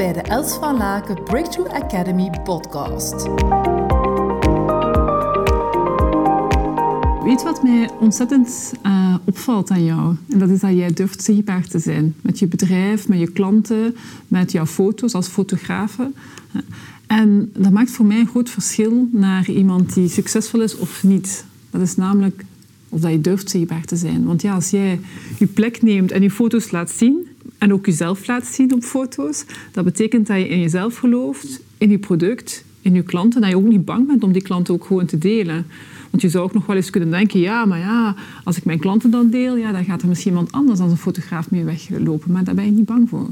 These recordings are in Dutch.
bij de Els van Laken Breakthrough Academy podcast. Weet wat mij ontzettend uh, opvalt aan jou? En dat is dat jij durft zichtbaar te zijn. Met je bedrijf, met je klanten, met jouw foto's als fotografe. En dat maakt voor mij een groot verschil naar iemand die succesvol is of niet. Dat is namelijk of dat je durft zichtbaar te zijn. Want ja, als jij je plek neemt en je foto's laat zien, en ook jezelf laat zien op foto's, dat betekent dat je in jezelf gelooft, in je product, in je klanten, dat je ook niet bang bent om die klanten ook gewoon te delen. Want je zou ook nog wel eens kunnen denken, ja, maar ja, als ik mijn klanten dan deel, ja, dan gaat er misschien iemand anders dan een fotograaf mee weglopen. Maar daar ben je niet bang voor.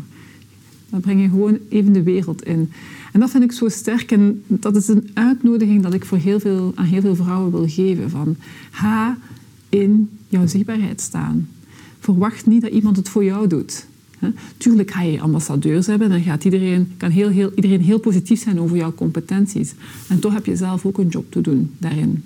Dan breng je gewoon even de wereld in. En dat vind ik zo sterk. En dat is een uitnodiging dat ik voor heel veel, aan heel veel vrouwen wil geven. Van, ga in jouw zichtbaarheid staan. Verwacht niet dat iemand het voor jou doet. Tuurlijk ga je ambassadeurs hebben en dan gaat iedereen, kan heel, heel, iedereen heel positief zijn over jouw competenties. En toch heb je zelf ook een job te doen daarin.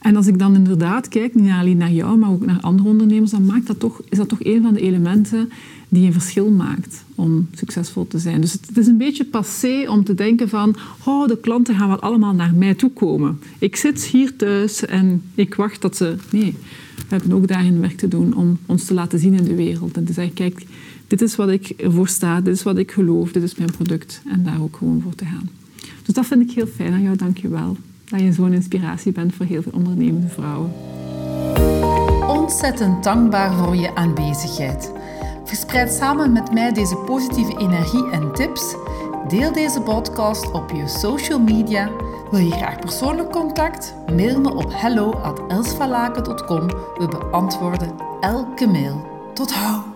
En als ik dan inderdaad kijk, niet alleen naar jou, maar ook naar andere ondernemers, dan maakt dat toch, is dat toch een van de elementen die een verschil maakt om succesvol te zijn. Dus het is een beetje passé om te denken van, oh, de klanten gaan wel allemaal naar mij toe komen. Ik zit hier thuis en ik wacht dat ze... Nee, we hebben ook daarin werk te doen om ons te laten zien in de wereld. En te zeggen, kijk, dit is wat ik ervoor sta, dit is wat ik geloof, dit is mijn product. En daar ook gewoon voor te gaan. Dus dat vind ik heel fijn aan jou, dank je wel dat je zo'n inspiratie bent voor heel veel ondernemende vrouwen. Ontzettend dankbaar voor je aanwezigheid. Verspreid samen met mij deze positieve energie en tips. Deel deze podcast op je social media. Wil je graag persoonlijk contact? Mail me op hello@elsvalaken.com. We beantwoorden elke mail. Tot hou!